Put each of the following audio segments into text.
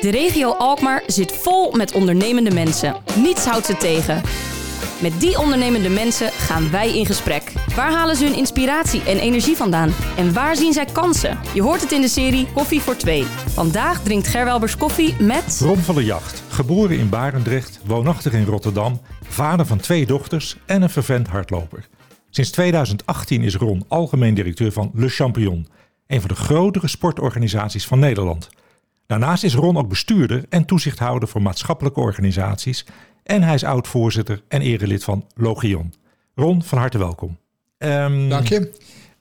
De regio Alkmaar zit vol met ondernemende mensen. Niets houdt ze tegen. Met die ondernemende mensen gaan wij in gesprek. Waar halen ze hun inspiratie en energie vandaan? En waar zien zij kansen? Je hoort het in de serie Koffie voor Twee. Vandaag drinkt Gerwelbers koffie met... Ron van der Jacht, geboren in Barendrecht, woonachtig in Rotterdam, vader van twee dochters en een vervent hardloper. Sinds 2018 is Ron algemeen directeur van Le Champion, een van de grotere sportorganisaties van Nederland. Daarnaast is Ron ook bestuurder en toezichthouder voor maatschappelijke organisaties en hij is oud-voorzitter en erelid van Logion. Ron, van harte welkom. Um, Dank je.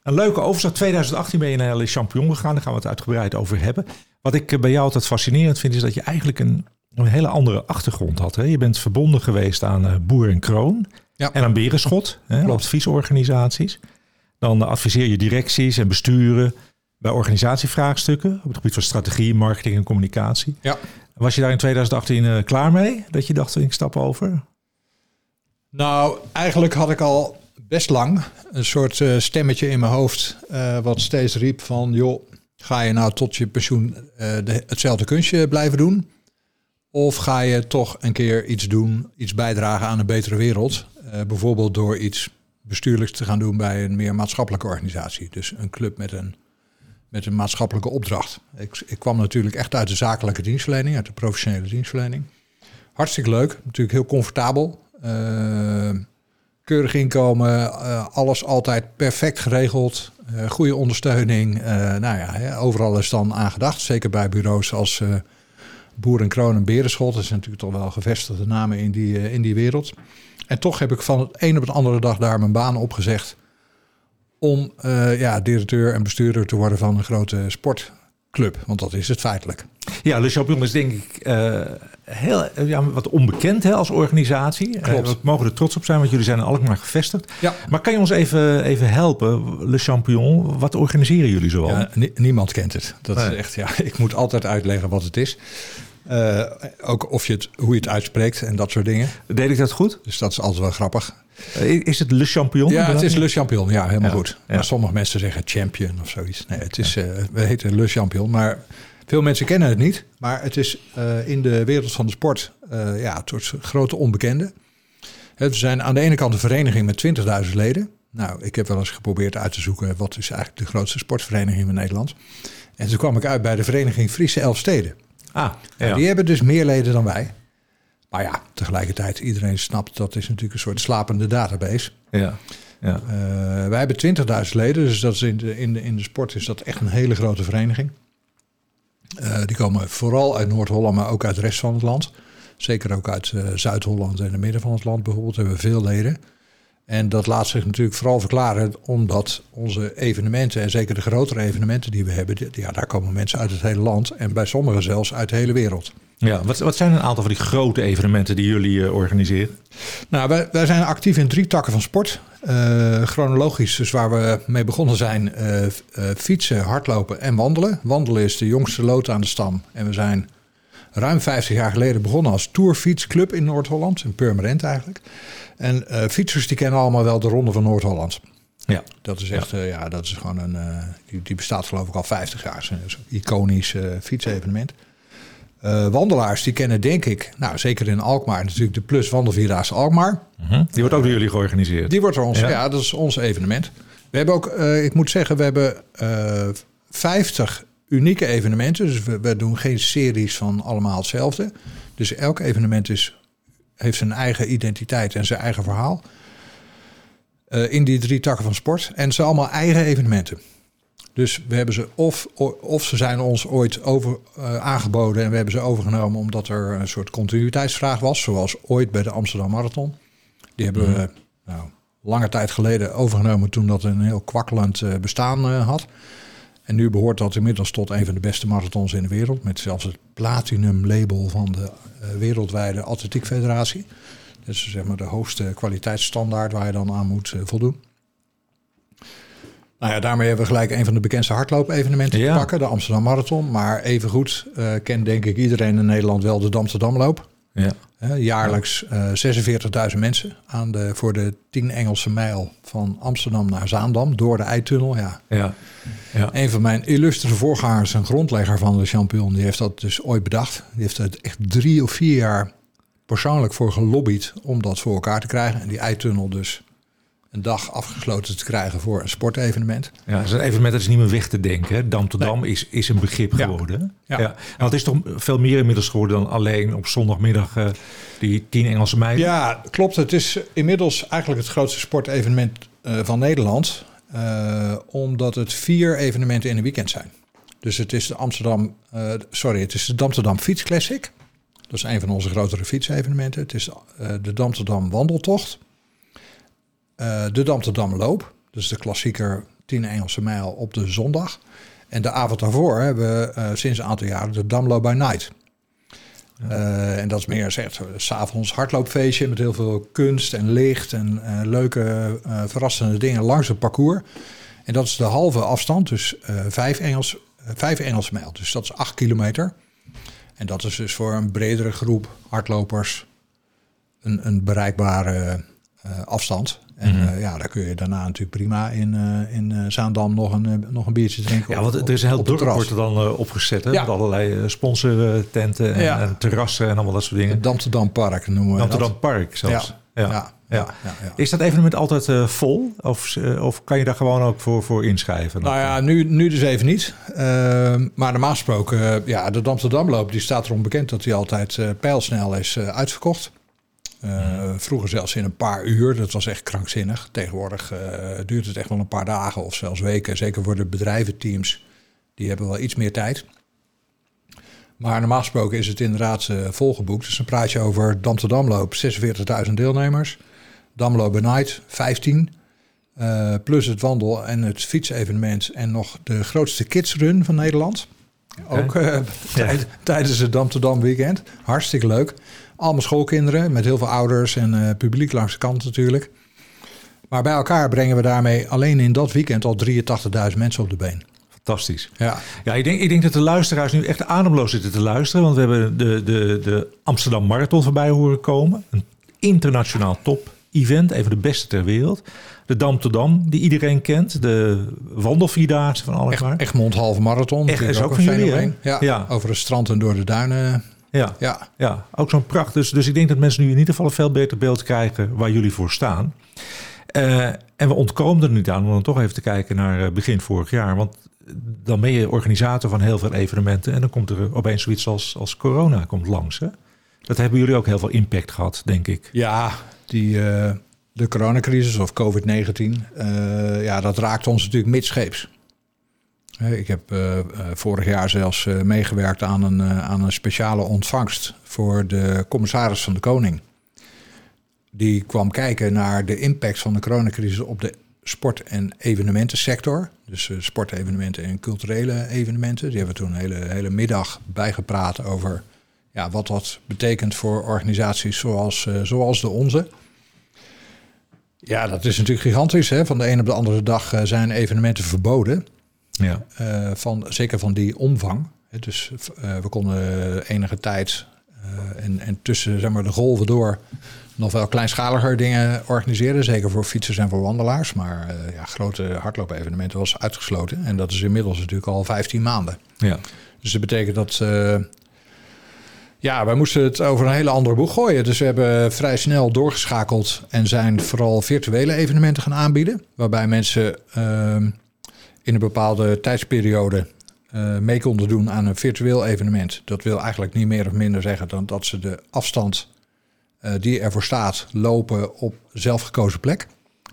Een leuke overstap. 2018 ben je naar Le Champion gegaan. Daar gaan we het uitgebreid over hebben. Wat ik eh, bij jou altijd fascinerend vind, is dat je eigenlijk een, een hele andere achtergrond had. Hè? Je bent verbonden geweest aan uh, Boer en Kroon ja. en aan Berenschot, hè, adviesorganisaties. Dan adviseer je directies en besturen bij organisatievraagstukken op het gebied van strategie, marketing en communicatie. Ja. Was je daar in 2018 uh, eh, klaar mee? Dat je dacht, ik stap over? Nou, eigenlijk had ik al best lang een soort uh, stemmetje in mijn hoofd. Uh, wat steeds riep van, joh, ga je nou tot je pensioen de, hetzelfde kunstje blijven doen? Of ga je toch een keer iets doen, iets bijdragen aan een betere wereld? bijvoorbeeld door iets bestuurlijks te gaan doen bij een meer maatschappelijke organisatie. Dus een club met een met een maatschappelijke opdracht. Ik, ik, kwam natuurlijk echt uit de zakelijke dienstverlening, uit de professionele dienstverlening. Hartstikke leuk, natuurlijk heel comfortabel. Uh, keurig inkomen, uh, alles altijd perfect geregeld. Uh, goede ondersteuning. nou ja, overal is dan aangedacht. Zeker bij bureaus als Boer en Kroon en Berenschot. Dat zijn natuurlijk toch wel gevestigde namen in die, in die wereld. En toch heb ik van het een op de andere dag daar mijn baan opgezegd om uh, ja, directeur en bestuurder te worden van een grote sportclub. Want dat is het feitelijk. Ja, Le Champion is denk ik uh, heel ja, wat onbekend hè, als organisatie. Eh, Klopt. Uh, we mogen er trots op zijn, want jullie zijn in Alkmaar gevestigd. Ja. Maar kan je ons even, even helpen, Le Champion? Wat organiseren jullie zoal? Ja, niemand kent het. Dat is echt, ja, ik moet altijd uitleggen wat het is. Uh, ook of je het, hoe je het uitspreekt en dat soort dingen. Deed ik dat goed? Dus dat is altijd wel grappig. Uh, is het Le Champion? Ja, het is Le Champion. Ja, helemaal goed. Maar sommige mensen zeggen champion of zoiets. Nee, het is, uh, we heten Le Champion. Maar veel mensen kennen het niet. Maar het is in de wereld van de sport ja, een soort grote onbekende. We zijn aan de ene kant een vereniging met 20.000 leden. Nou, ik heb wel eens geprobeerd uit te zoeken... wat is eigenlijk de grootste sportvereniging van Nederland. En toen kwam ik uit bij de vereniging Friese Elfsteden. Ah, ja. Die hebben dus meer leden dan wij. Maar ja, tegelijkertijd, iedereen snapt dat is natuurlijk een soort slapende database. Ja. Ja. Uh, wij hebben 20.000 leden, dus dat is in, de, in, de, in de sport is dat echt een hele grote vereniging. Uh, die komen vooral uit Noord-Holland, maar ook uit de rest van het land. Zeker ook uit uh, Zuid-Holland en het midden van het land bijvoorbeeld hebben we veel leden. En dat laat zich natuurlijk vooral verklaren omdat onze evenementen, en zeker de grotere evenementen die we hebben, ja, daar komen mensen uit het hele land en bij sommigen zelfs uit de hele wereld. Ja, wat, wat zijn een aantal van die grote evenementen die jullie uh, organiseren? Nou, wij, wij zijn actief in drie takken van sport. Uh, chronologisch, dus waar we mee begonnen zijn, uh, fietsen, hardlopen en wandelen. Wandelen is de jongste lood aan de stam. En we zijn ruim 50 jaar geleden begonnen als tourfietsclub in Noord-Holland, in Purmerend eigenlijk. En uh, fietsers die kennen allemaal wel de Ronde van Noord-Holland. Ja. Dat is echt, ja, uh, ja dat is gewoon een, uh, die, die, bestaat geloof ik al 50 jaar. Een iconisch fietsevenement. wandelaars die kennen denk ik, nou zeker in Alkmaar natuurlijk de Plus Wandelvierdaagse Alkmaar. -huh. Mhm. Die wordt ook door jullie georganiseerd? Die wordt door ons, ja. ja, dat is ons evenement. We hebben ook, ik moet zeggen, we hebben 50 unieke evenementen. Dus we, we, doen geen series van allemaal hetzelfde. Dus elk evenement is, heeft zijn eigen identiteit en zijn eigen verhaal. Uh, in die drie takken van sport. En ze zijn allemaal eigen evenementen. Dus we hebben ze of, of ze zijn ons ooit over, uh, aangeboden en we hebben ze overgenomen omdat er een soort continuïteitsvraag was. Zoals ooit bij de Amsterdam Marathon. Die hebben we mhm. nou, lange tijd geleden overgenomen toen dat een heel kwakkelend uh, bestaan had. En nu behoort dat inmiddels tot een van de beste marathons in de wereld. Met zelfs het platinum label van de uh, wereldwijde atletiek federatie. Dus zeg maar de hoogste kwaliteitsstandaard waar je dan aan moet uh, voldoen. Nou ja, daarmee hebben we gelijk een van de bekendste hardloop-evenementen ja. te pakken, de Amsterdam Marathon. Maar evengoed uh, kent denk ik iedereen in Nederland wel de Amsterdamloop. Ja. Jaarlijks eh 46.000 mensen aan de, voor de 10 Engelse mijl van Amsterdam naar Zaandam door de Eitunnel. Ja. Ja. ja. Een van mijn illustere voorgangers, een grondlegger van de Champion, die heeft dat dus ooit bedacht. Die heeft er echt drie of vier jaar persoonlijk voor gelobbyd om dat voor elkaar te krijgen. En die Eitunnel dus een dag afgesloten te krijgen voor een sportevenement. Ja, zo'n evenement dat is niet meer weg te denken. hè. Dam is, is een begrip Ja. geworden. Ja. Ja. En het is toch veel meer inmiddels geworden dan alleen op zondagmiddag eh, die tien Engelse meiden. Ja, klopt. Het is inmiddels eigenlijk het grootste sportevenement eh, van Nederland. eh, omdat het vier evenementen in een weekend zijn. Dus het is de Amsterdam, sorry, het is de Amsterdam Fiets Classic. Dat is een van onze grotere fietsevenementen. Het is de Amsterdam Wandeltocht. Eh, de Amsterdam Loop. Dus de klassieker 10 Engelse mijl op de zondag. En de avond daarvoor hebben we eh, sinds een aantal jaren de Damloop by Night. Eh, en dat is meer zeg, s'avonds hardloopfeestje met heel veel kunst en licht en leuke verrassende dingen langs het parcours. En dat is de halve afstand, dus vijf, Engels, vijf Engelse mijl. Dus dat is acht kilometer. En dat is dus voor een bredere groep hardlopers een, een bereikbare afstand. En Mhm. eh, ja, daar kun je daarna natuurlijk prima in, eh, in eh, Zaandam nog een, nog een biertje drinken. Ja, want er is een heel dorp wordt er dan opgezet. Hè? Ja. Met allerlei sponsortenten en, Ja. en terrassen en allemaal dat soort dingen. Het Amsterdam Park noemen we Amsterdam dat. Park zelfs. Ja, Ja. Is dat evenement altijd vol? Of, of kan je daar gewoon ook voor, voor inschrijven? Nou ja, nu, nu dus even niet. Ehm, maar normaal gesproken, ja, de Amsterdamloop die staat erom bekend dat hij altijd pijlsnel is uitverkocht. Eh, Vroeger zelfs in een paar uur, dat was echt krankzinnig. Tegenwoordig eh, duurt het echt wel een paar dagen of zelfs weken. Zeker voor de bedrijventeams, die hebben wel iets meer tijd. Maar normaal gesproken is het inderdaad eh, volgeboekt. Dus dan praat je over Amsterdamloop, 46.000 deelnemers. Damloop Night, 15. Eh, plus het wandel- en het fietsevenement en nog de grootste kidsrun van Nederland. Ook tijd- tijdens het Amsterdam weekend. Hartstikke leuk. Allemaal schoolkinderen met heel veel ouders en eh, publiek langs de kant natuurlijk. Maar bij elkaar brengen we daarmee alleen in dat weekend al 83.000 mensen op de been. Fantastisch. Ja, Ja, ik denk, ik denk dat de luisteraars nu echt ademloos zitten te luisteren. Want we hebben de, de, de Amsterdam Marathon voorbij horen komen. Een internationaal top-event, een van de beste ter wereld. De Dam Dam, die iedereen kent. De wandelvierdaagse van Alkmaar. Echt, Egmond halve marathon. Echt, is ook een van jullie, fenomeen. Ja, Ja. over het strand en door de duinen. Ja, Ja, ja, ook zo'n pracht. Dus, dus ik denk dat mensen nu in ieder geval een veel beter beeld krijgen waar jullie voor staan. Eh, en we ontkomen er niet aan om dan toch even te kijken naar eh, begin vorig jaar. Want dan ben je organisator van heel veel evenementen. En dan komt er opeens zoiets als, als corona komt langs. Hè? Dat hebben jullie ook heel veel impact gehad, denk ik. Ja, die, eh, de coronacrisis of COVID-19, eh, ja, dat raakt ons natuurlijk midscheeps. Ik heb eh, eh, vorig jaar zelfs eh, meegewerkt aan een, aan een speciale ontvangst voor de commissaris van de Koning. Die kwam kijken naar de impact van de coronacrisis op de sport- en evenementensector. Dus sportevenementen en culturele evenementen. Die hebben toen een hele, hele middag bijgepraat over ja, wat dat betekent voor organisaties zoals, zoals de onze. Ja, dat is natuurlijk gigantisch. Hè? Van de een op de andere dag zijn evenementen verboden. Ja, eh, van, zeker van die omvang. Dus eh, we konden enige tijd eh, en, en tussen zeg maar, de golven door nog wel kleinschaliger dingen organiseren. Zeker voor fietsers en voor wandelaars. Maar ja, grote hardloopevenementen was uitgesloten. En dat is inmiddels natuurlijk al 15 maanden. ja. Dus dat betekent dat. ja, wij moesten het over een hele andere boeg gooien. Dus we hebben vrij snel doorgeschakeld en zijn vooral virtuele evenementen gaan aanbieden. Waarbij mensen ehm, in een bepaalde tijdsperiode eh, mee konden doen aan een virtueel evenement. Dat wil eigenlijk niet meer of minder zeggen dan dat ze de afstand eh, die ervoor staat lopen op zelfgekozen plek.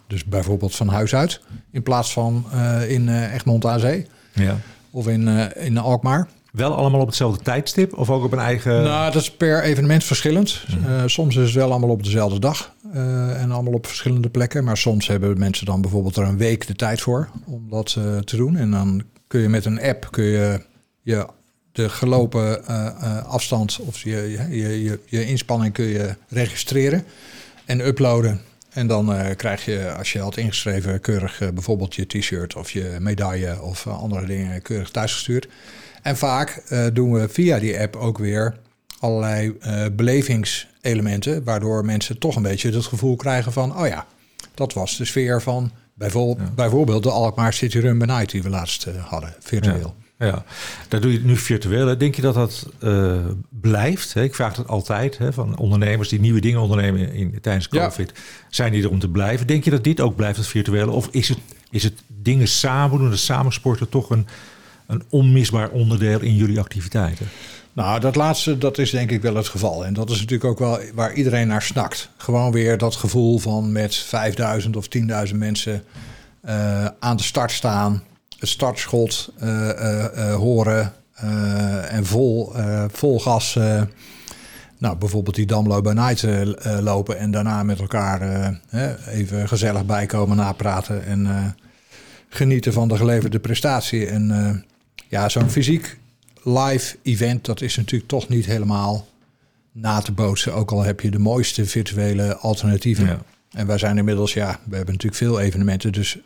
Dus bijvoorbeeld van huis uit, in plaats van eh, in Egmond aan Zee ja. of in, in Alkmaar. Wel allemaal op hetzelfde tijdstip of ook op een eigen... Nou, dat is per evenement verschillend. Eh, soms is het wel allemaal op dezelfde dag eh, en allemaal op verschillende plekken. Maar soms hebben mensen dan bijvoorbeeld er een week de tijd voor om dat eh, te doen. En dan kun je met een app kun je, je de gelopen afstand of je, je, je, je, je inspanning kun je registreren en uploaden. En dan eh, krijg je, als je had ingeschreven, keurig eh, bijvoorbeeld je t-shirt of je medaille of eh, andere dingen keurig thuisgestuurd. En vaak doen we via die app ook weer allerlei belevingselementen, waardoor mensen toch een beetje het gevoel krijgen van, oh ja, dat was de sfeer van bijvoorbeeld, bijvoorbeeld de Alkmaar City Run Night die we laatst hadden, virtueel. Ja. Ja, daar doe je het nu virtueel. Denk je dat dat uh, blijft? Ik vraag het altijd hè, van ondernemers die nieuwe dingen ondernemen in, tijdens COVID. Zijn die er om te blijven? Denk je dat dit ook blijft, het virtuele? Of is het, is het dingen samen doen, het samensporten, toch een, een onmisbaar onderdeel in jullie activiteiten? Nou, dat laatste, dat is denk ik wel het geval. En dat is natuurlijk ook wel waar iedereen naar snakt. Gewoon weer dat gevoel van met 5000 of 10.000 mensen uh, aan de start staan het startschot uh, uh, horen en vol, vol gas. nou, bijvoorbeeld die Damlo bij Night lopen en daarna met elkaar even gezellig bijkomen, napraten en genieten van de geleverde prestatie. En ja, zo'n fysiek live event, dat is natuurlijk toch niet helemaal na te bootsen. Ook al heb je de mooiste virtuele alternatieven. Ja. En wij zijn inmiddels, ja, we hebben natuurlijk veel evenementen. Dus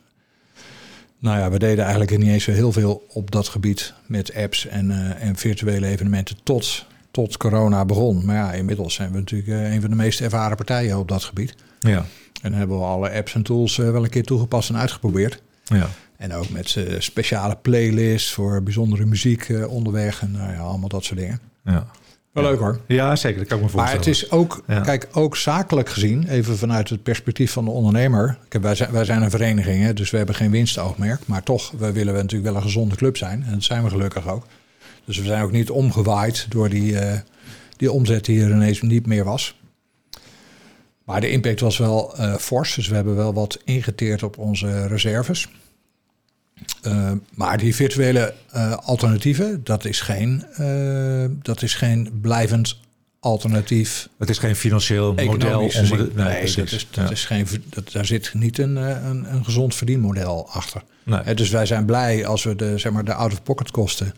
nou ja, we deden eigenlijk niet eens zo heel veel op dat gebied met apps en, uh, en virtuele evenementen tot, tot corona begon. Maar ja, inmiddels zijn we natuurlijk uh, een van de meest ervaren partijen op dat gebied. Ja. En hebben we alle apps en tools uh, wel een keer toegepast en uitgeprobeerd. Ja. En ook met speciale playlists voor bijzondere muziek onderweg en nou ja, allemaal dat soort dingen. Ja. Wel leuk hoor. Ja, zeker. Dat kan ik me voorstellen. Maar het is ook, kijk, ook zakelijk gezien, even vanuit het perspectief van de ondernemer. Kijk, wij, zijn, wij zijn een vereniging, hè, dus we hebben geen winstoogmerk. Maar toch, we willen we natuurlijk wel een gezonde club zijn. En dat zijn we gelukkig ook. Dus we zijn ook niet omgewaaid door die, uh, die omzet die er ineens niet meer was. Maar de impact was wel uh, fors. Dus we hebben wel wat ingeteerd op onze reserves. Uh, maar die virtuele uh, alternatieven, dat is, geen, uh, dat is geen blijvend alternatief. Het is geen financieel model. Om de, nee, nee dat is, dat ja. is geen, dat, daar zit niet een, een, een gezond verdienmodel achter. Nee. dus wij zijn blij als we de, zeg maar, de out-of-pocket kosten,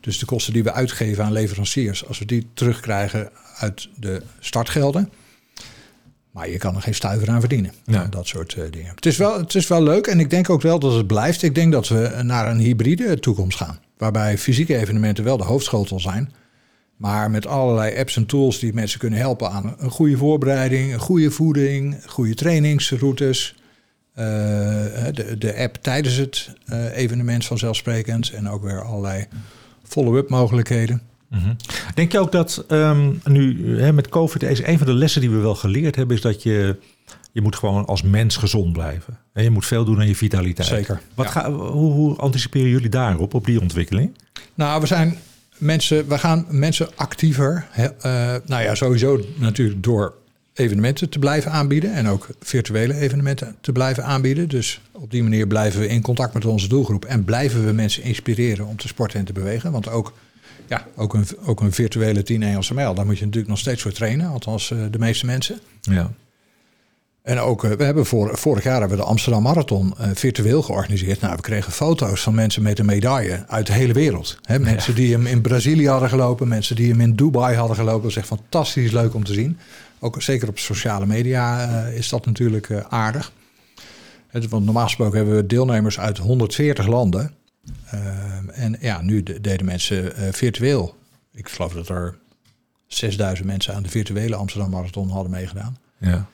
dus de kosten die we uitgeven aan leveranciers, als we die terugkrijgen uit de startgelden. Maar je kan er geen stuiver aan verdienen. Dat soort uh, dingen. Het is, wel, het is wel leuk en ik denk ook wel dat het blijft. Ik denk dat we naar een hybride toekomst gaan. Waarbij fysieke evenementen wel de hoofdschotel zijn. Maar met allerlei apps en tools die mensen kunnen helpen aan een goede voorbereiding, een goede voeding, goede trainingsroutes. Uh, de, de app tijdens het uh, evenement vanzelfsprekend. En ook weer allerlei follow-up mogelijkheden. Mm Denk je ook dat um, nu hè, met COVID is een van de lessen die we wel geleerd hebben, is dat je, je moet gewoon als mens gezond blijven. En je moet veel doen aan je vitaliteit. Zeker. Wat ga, hoe, hoe anticiperen jullie daarop, op die ontwikkeling? Nou, we zijn mensen, we gaan mensen actiever. uh, nou ja, sowieso natuurlijk door evenementen te blijven aanbieden en ook virtuele evenementen te blijven aanbieden. Dus op die manier blijven we in contact met onze doelgroep en blijven we mensen inspireren om te sporten en te bewegen. Want ook ja, ook een, ook een virtuele 10 Engelse mijl. Daar moet je natuurlijk nog steeds voor trainen, althans uh, de meeste mensen. Ja. En ook, uh, we hebben voor, vorig jaar hebben we de Amsterdam Marathon uh, virtueel georganiseerd. Nou, we kregen foto's van mensen met een medaille uit de hele wereld. Mensen ja. die hem in Brazilië hadden gelopen, mensen die hem in Dubai hadden gelopen. Dat is echt fantastisch leuk om te zien. Ook zeker op sociale media is dat natuurlijk aardig. want normaal gesproken hebben we deelnemers uit 140 landen. Uh, en ja, nu deden mensen uh, virtueel. Ik geloof dat er 6000 mensen aan de virtuele Amsterdam Marathon hadden meegedaan. Ja.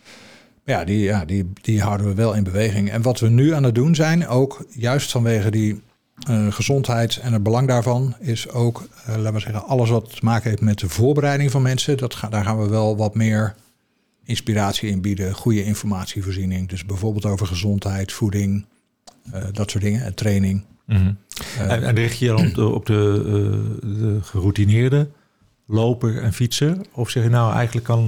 Ja, die, ja die, die houden we wel in beweging. En wat we nu aan het doen zijn, ook juist vanwege die uh, gezondheid en het belang daarvan, is ook, laten we zeggen, alles wat te maken heeft met de voorbereiding van mensen. Dat ga, daar gaan we wel wat meer inspiratie in bieden, goede informatievoorziening. Dus bijvoorbeeld over gezondheid, voeding, dat soort dingen, en training. Mm -hmm. uh, en, en, richt je dan op de, op de, de geroutineerde loper en fietser? Of zeg je nou eigenlijk kan,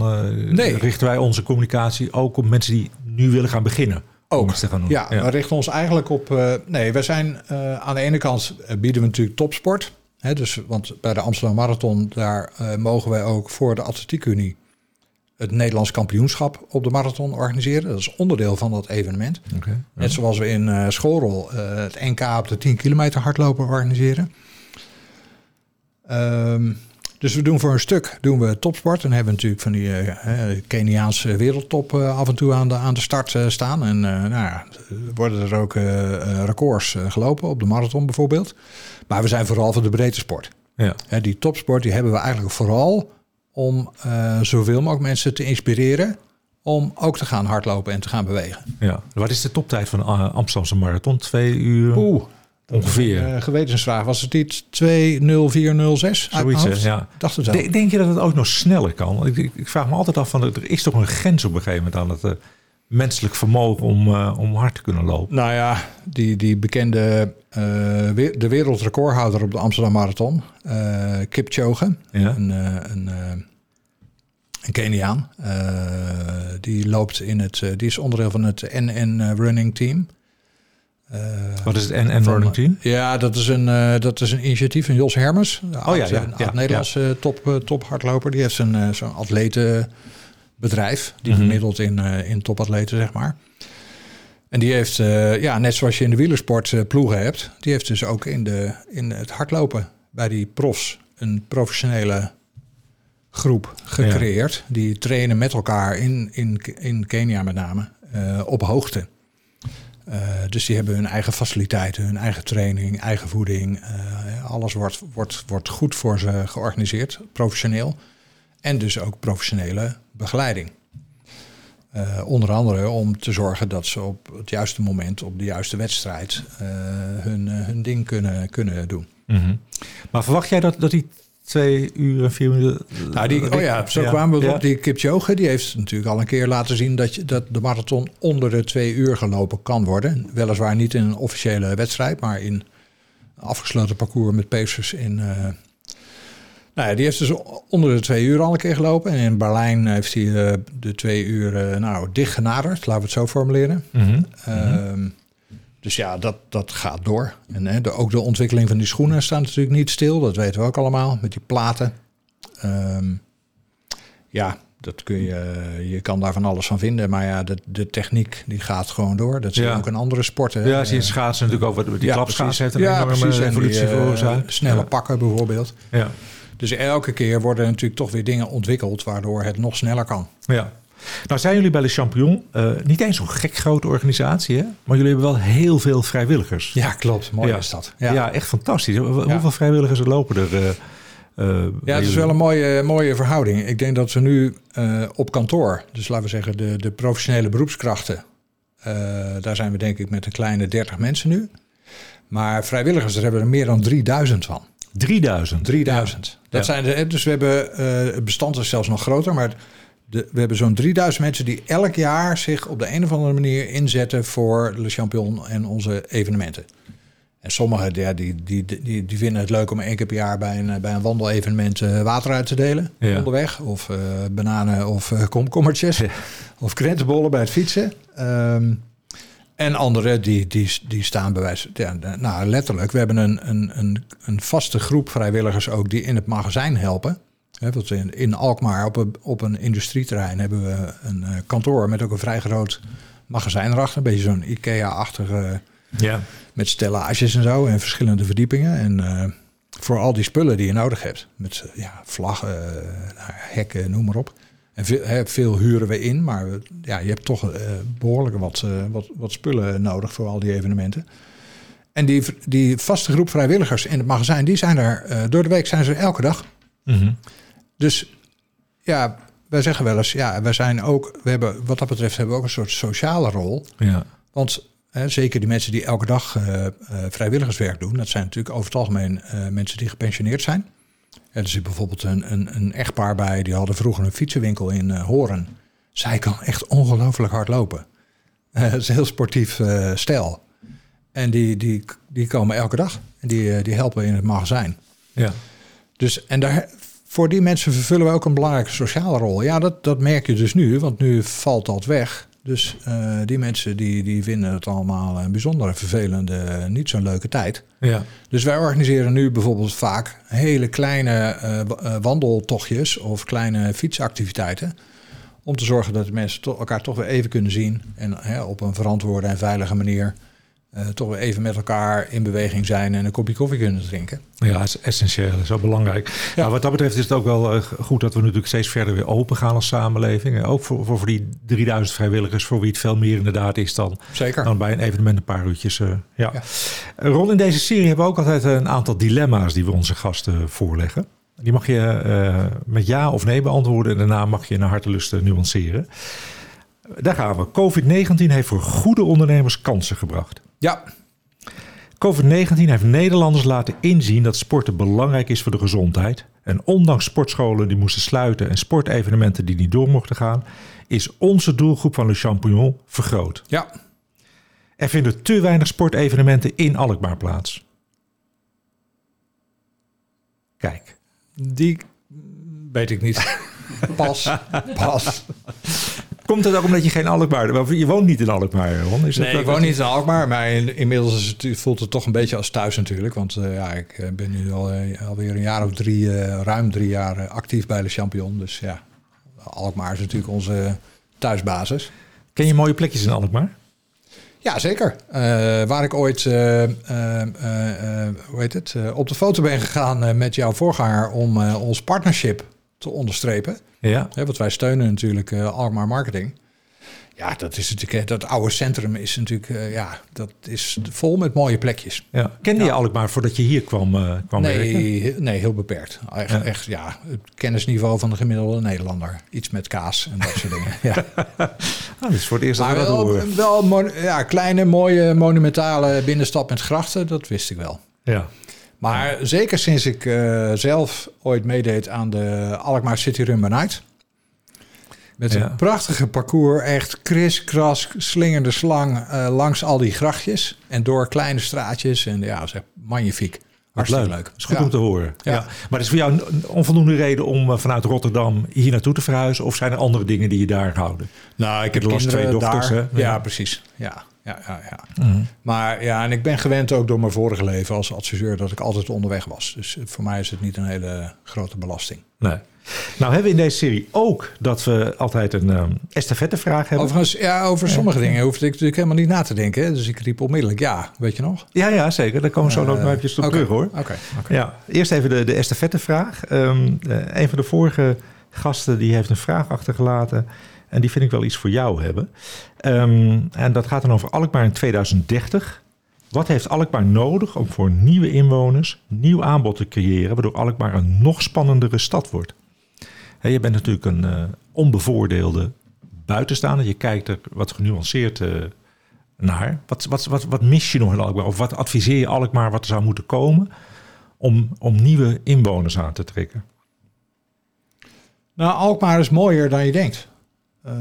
nee. richten wij onze communicatie ook op mensen die nu willen gaan beginnen? Ook, te gaan doen? Ja, ja, we richten ons eigenlijk op... nee, we zijn aan de ene kant bieden we natuurlijk topsport. Hè, dus, want bij de Amsterdam Marathon, daar mogen wij ook voor de Atletiek Unie het Nederlands kampioenschap op de marathon organiseren. Dat is onderdeel van dat evenement. Okay, Net zoals we in uh, uh, het NK op de 10 kilometer hardlopen organiseren. Um, dus we doen voor een stuk doen we topsport. En hebben we natuurlijk van die uh, Keniaanse wereldtop af en toe aan de, aan de start staan. En nou ja, worden er ook records gelopen op de marathon bijvoorbeeld. Maar we zijn vooral voor de breedte sport. Ja. die topsport die hebben we eigenlijk vooral om uh, zoveel mogelijk mensen te inspireren om ook te gaan hardlopen en te gaan bewegen. Ja, wat is de toptijd van uh, Amsterdamse marathon? Twee uur? Oeh, ongeveer. Uh, gewetensvraag. Was het niet 20406? Zoiets, ja. Dacht het wel. Denk, denk je dat het ook nog sneller kan? Ik, ik, ik, vraag me altijd af van er is toch een grens op een gegeven moment aan het uh, menselijk vermogen om, uh, om hard te kunnen lopen. Nou ja, die, die bekende de wereldrecordhouder op de Amsterdam Marathon, Kipchoge, ja. een, een een Keniaan. die loopt in het, die is onderdeel van het NN Running Team. Uh, Wat is het NN Running Team? Ja, dat is een, uh, dat is een initiatief van Jos Hermers. Oh ja, ja, een ja, Nederlandse top, top hardloper. Die heeft zijn, zo'n atletenbedrijf. Die bemiddelt in, in topatleten, zeg maar. En die heeft, ja, net zoals je in de wielersport ploegen hebt, die heeft dus ook in, de, in het hardlopen bij die profs een professionele groep gecreëerd. Ja. Die trainen met elkaar in, in, in Kenia met name uh, op hoogte. Uh, dus die hebben hun eigen faciliteiten, hun eigen training, eigen voeding. Uh, alles wordt, wordt, wordt goed voor ze georganiseerd, professioneel. En dus ook professionele begeleiding. Uh, onder andere om te zorgen dat ze op het juiste moment, op de juiste wedstrijd, hun, hun ding kunnen, kunnen doen. Mm -hmm. Maar verwacht jij dat, dat die twee uur en vier minuten. Nou, die, oh ja, zo kwamen we ja. op. Die Kipchoge, die heeft natuurlijk al een keer laten zien dat, je, dat de marathon onder de twee uur gelopen kan worden. Weliswaar niet in een officiële wedstrijd, maar in afgesloten parcours met pacers in. Nou ja, die heeft dus onder de twee uur al een keer gelopen. En in Berlijn heeft hij uh, de twee uur uh, nou, dicht genaderd, laten we het zo formuleren. Mm -hmm. uh, dus ja, dat, dat gaat door. En hè, de, ook de ontwikkeling van die schoenen staat natuurlijk niet stil. Dat weten we ook allemaal, met die platen. Um, ja, dat kun je, je kan daar van alles van vinden. Maar ja, de, de techniek die gaat gewoon door. Dat Ja. ook in andere sporten. Ja, zie je schaatsen natuurlijk ook. Die Ja, klapschaats heeft een Ja, enorme precies. Evolutie eh, veroorzaakt. Snelle Ja. pakken bijvoorbeeld. Ja. Dus elke keer worden er natuurlijk toch weer dingen ontwikkeld... waardoor het nog sneller kan. Ja. Nou zijn jullie bij Le Champion eh, niet eens zo'n gek grote organisatie, hè? maar jullie hebben wel heel veel vrijwilligers. Ja, klopt. Mooi Ja. is dat. Ja, echt fantastisch. Hoe- Hoeveel vrijwilligers er lopen er? eh, Ja, het is wel een mooie, mooie verhouding. Ik denk dat we nu eh, op kantoor, dus laten we zeggen de, de professionele beroepskrachten, eh, daar zijn we denk ik met een kleine 30 mensen nu. Maar vrijwilligers, daar hebben we er meer dan 3000 van. 3000. 3000. Dat zijn de, dus we hebben, eh, het bestand is zelfs nog groter, maar de, we hebben zo'n 3000 mensen die elk jaar zich op de een of andere manier inzetten voor Le Champion en onze evenementen. En sommigen ja, die, die, die, die vinden het leuk om één keer per jaar bij een, bij een wandelevenement eh, water uit te delen Ja. onderweg. Of eh, bananen of eh, komkommertjes. Of krentenbollen bij het fietsen. Ehm, en anderen die, die, die staan bij wijze ja, nou letterlijk. We hebben een, een, een, een vaste groep vrijwilligers ook die in het magazijn helpen. Want in, in Alkmaar op een, op een industrieterrein hebben we een kantoor met ook een vrij groot magazijn erachter. Een beetje zo'n IKEA-achtige Ja. met stellages en zo en verschillende verdiepingen. En eh, voor al die spullen die je nodig hebt. Met eh, ja, vlaggen, eh, nou, hekken, noem maar op. En veel, hè, veel huren we in, maar we- ja, je hebt toch eh, behoorlijk wat, wat, wat spullen nodig voor al die evenementen. En die, die vaste groep vrijwilligers in het magazijn, die zijn er door de week zijn ze er elke dag. Mhm. Dus ja, wij zeggen wel eens, ja, wij zijn ook, we hebben wat dat betreft hebben we ook een soort sociale rol. ja. Want hè, zeker die mensen die elke dag eh, eh, vrijwilligerswerk doen, dat zijn natuurlijk over het algemeen eh, mensen die gepensioneerd zijn. Er zit bijvoorbeeld een, een, een echtpaar bij, die hadden vroeger een fietsenwinkel in Horen. Zij kan echt ongelooflijk hard lopen. Het is een heel sportief stijl. En die, die, die komen elke dag. En die, die helpen in het magazijn. ja. Dus, en daar, voor die mensen vervullen we ook een belangrijke sociale rol. Ja, dat, dat merk je dus nu, want nu valt dat weg. Dus eh, die mensen die, die vinden het allemaal een bijzondere, vervelende, niet zo'n leuke tijd. ja. Dus wij organiseren nu bijvoorbeeld vaak hele kleine eh, eh, wandeltochtjes of kleine fietsactiviteiten. Om te zorgen dat de mensen to- elkaar toch weer even kunnen zien. En hè, op een verantwoorde en veilige manier eh, toch weer even met elkaar in beweging zijn en een kopje koffie kunnen drinken. Ja, dat is essentieel, dat is wel belangrijk. Ja. wat dat betreft is het ook wel eh, goed dat we natuurlijk steeds verder weer open gaan als samenleving. Eh, Ook voor, voor, voor die 3000 vrijwilligers, voor wie het veel meer inderdaad is dan, Zeker. dan bij een evenement een paar uurtjes. ja. Ja. Ron, in deze serie hebben we ook altijd een aantal dilemma's die we onze gasten voorleggen. Die mag je met ja of nee beantwoorden. En daarna mag je naar hartelust nuanceren. Daar gaan we. COVID-19 heeft voor goede ondernemers kansen gebracht. Ja. COVID-19 heeft Nederlanders laten inzien dat sporten belangrijk is voor de gezondheid. En ondanks sportscholen die moesten sluiten en sportevenementen die niet door mochten gaan, is onze doelgroep van Le Champignon vergroot. Ja. Er vinden te weinig sportevenementen in Alkmaar plaats. Kijk. Die weet ik niet. Pas, pas. Komt het ook omdat je geen Alkmaar... Je woont niet in Alkmaar, Ron? Is nee, ik woon niet in Alkmaar. Maar inmiddels is het, voelt het toch een beetje als thuis natuurlijk. Want uh, ja, ik eh, ben nu al, uh, alweer een jaar of drie, uh, ruim drie jaar actief bij de Champion. Dus ja, Alkmaar is natuurlijk onze thuisbasis. Ken je mooie plekjes in Alkmaar? Ja, zeker. waar ik ooit, hoe heet het, op de foto ben gegaan met jouw voorganger om ons partnership te onderstrepen. Ja. want wij steunen natuurlijk uh, Alkmaar Marketing. Ja, dat is natuurlijk, dat oude centrum is natuurlijk, uh, ja, dat is vol met mooie plekjes. Ja. Kende ja. je Alkmaar voordat je hier kwam, uh, kwam nee, werken? Nee, heel beperkt. Echt ja. echt, ja, het kennisniveau van de gemiddelde Nederlander. Iets met kaas en dat soort dingen. Ja. dat is voor het eerst maar dat wel, horen. wel ja, kleine, mooie, monumentale binnenstad met grachten, dat wist ik wel. Ja. Maar zeker sinds ik uh, zelf ooit meedeed aan de Alkmaar City Run by Night. Met Ja. een prachtige parcours, echt kriskras, slingende slang uh, langs al die grachtjes. En door kleine straatjes. En ja, zeg, magnifiek. Hartstikke leuk. is goed Ja. om te horen. Ja. Ja. Maar het is voor jou een onvoldoende reden om eh, vanuit Rotterdam hier naartoe te verhuizen? Of zijn er andere dingen die je daar houden? Nou, ik heb Je las kinderen twee dochters, daar. hè? Ja, Ja. precies. Ja, ja, ja, ja. Maar ja, en ik ben gewend ook door mijn vorige leven als adviseur dat ik altijd onderweg was. Dus eh, voor mij is het niet een hele grote belasting. Nee. Nou hebben we in deze serie ook dat we altijd een um, estafettevraag hebben. Overigens, ja, over sommige dingen hoefde ik natuurlijk helemaal niet na te denken. Hè? Dus ik riep onmiddellijk ja, weet je nog? Ja, ja, zeker. Daar komen we zo nog Eh, even op oké, terug hoor. Oké. Ja, eerst even de, de estafettevraag. Eh, een van de vorige gasten die heeft een vraag achtergelaten. En die vind ik wel iets voor jou hebben. Ehm, en dat gaat dan over Alkmaar in 2030. Wat heeft Alkmaar nodig om voor nieuwe inwoners nieuw aanbod te creëren... waardoor Alkmaar een nog spannendere stad wordt? Hè, je bent natuurlijk een eh, onbevoordeelde buitenstaander. Je kijkt er wat genuanceerd eh, naar. Wat, wat, wat, wat mis je nog in Alkmaar? Of wat adviseer je Alkmaar wat er zou moeten komen... om, om nieuwe inwoners aan te trekken? Nou, Alkmaar is mooier dan je denkt. Eh,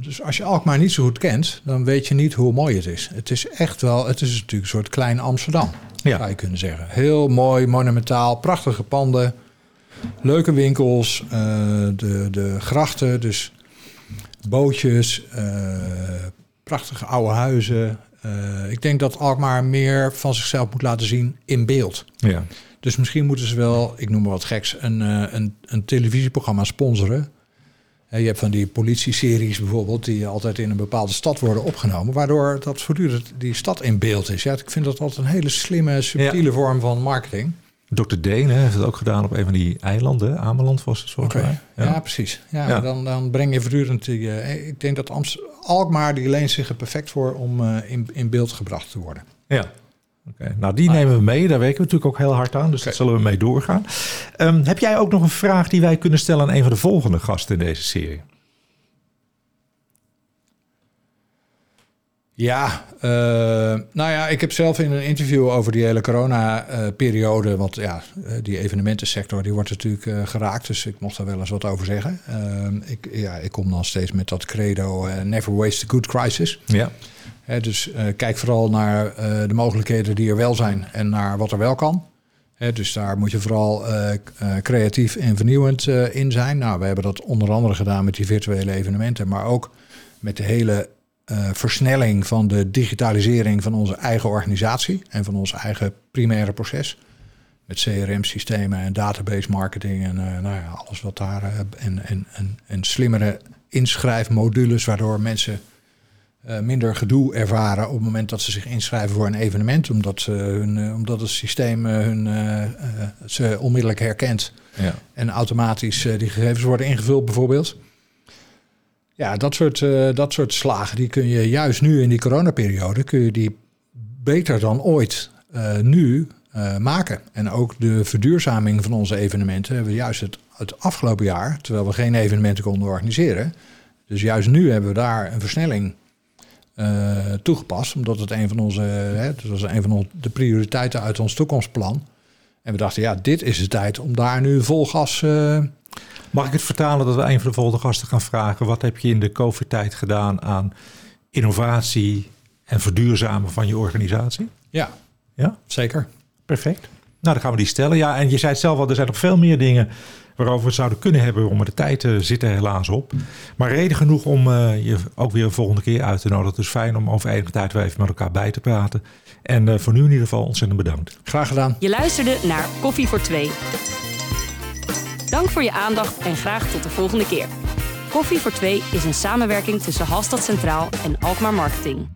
dus als je Alkmaar niet zo goed kent, dan weet je niet hoe mooi het is. Het is echt wel, het is natuurlijk een soort klein Amsterdam, Ja. zou je kunnen zeggen. Heel mooi, monumentaal, prachtige panden, leuke winkels, eh, de, de grachten, dus bootjes, eh, prachtige oude huizen. Ik denk dat Alkmaar meer van zichzelf moet laten zien in beeld. Ja. Dus misschien moeten ze wel, ik noem maar wat geks, een, een, een televisieprogramma sponsoren. Je hebt van die politieseries bijvoorbeeld, die altijd in een bepaalde stad worden opgenomen, waardoor dat voortdurend die stad in beeld is. Ja, ik vind dat altijd een hele slimme, subtiele vorm van marketing. Dr. Deen heeft het ook gedaan op een van die eilanden. Ameland was het volgens mij. Ja. precies. Ja, Ja. Dan, dan breng je voortdurend die. eh, ik denk dat Amst Alkmaar die leent zich er perfect voor om eh, in, in beeld gebracht te worden. Ja. Nou, die nemen we mee. Daar werken we natuurlijk ook heel hard aan. Dus dat Oké. zullen we mee doorgaan. Ehm, heb jij ook nog een vraag die wij kunnen stellen aan een van de volgende gasten in deze serie? Ja, eh, nou ja, ik heb zelf in een interview over die hele corona-periode, want ja, eh, die evenementensector die wordt natuurlijk eh, geraakt, dus ik mocht daar wel eens wat over zeggen. Eh, ik, ja, ik kom dan steeds met dat credo, never waste a good crisis. Ja. Dus eh, kijk vooral naar eh, de mogelijkheden die er wel zijn en naar wat er wel kan. Dus daar moet je vooral eh, creatief en vernieuwend in zijn. Nou, we hebben dat onder andere gedaan met die virtuele evenementen, maar ook met de hele versnelling van de digitalisering van onze eigen organisatie en van ons eigen primaire proces. Met CRM-systemen en database marketing en nou ja, alles wat daar. en, en, en, en slimmere inschrijfmodules, waardoor mensen eh, minder gedoe ervaren op het moment dat ze zich inschrijven voor een evenement, omdat, ze hun, eh, omdat het systeem eh, hun, eh, eh, ze onmiddellijk herkent ja. en automatisch eh, die gegevens worden ingevuld bijvoorbeeld. Ja, dat soort, eh, dat soort slagen die kun je juist nu in die coronaperiode kun je die beter dan ooit eh, nu eh, maken. En ook de verduurzaming van onze evenementen hebben we juist het, het afgelopen jaar, terwijl we geen evenementen konden organiseren. Dus juist nu hebben we daar een versnelling uh, toegepast, omdat het een van onze, hè, het was een van de prioriteiten uit ons toekomstplan. En we dachten, ja, dit is de tijd om daar nu vol gas. Uh... Mag ik het vertalen dat we een van de volgende gasten gaan vragen: wat heb je in de COVID-tijd gedaan aan innovatie en verduurzamen van je organisatie? Ja, ja? zeker. Perfect. Nou, dan gaan we die stellen. Ja, en je zei het zelf al, er zijn nog veel meer dingen waarover we zouden kunnen hebben. Om de tijd uh, zit er helaas op. Maar reden genoeg om uh, je ook weer een volgende keer uit te nodigen. Het is fijn om over enige tijd weer even met elkaar bij te praten. En uh, voor nu in ieder geval ontzettend bedankt. Graag gedaan. Je luisterde naar Koffie voor Twee. Dank voor je aandacht en graag tot de volgende keer. Koffie voor Twee is een samenwerking tussen Halstad Centraal en Alkmaar Marketing.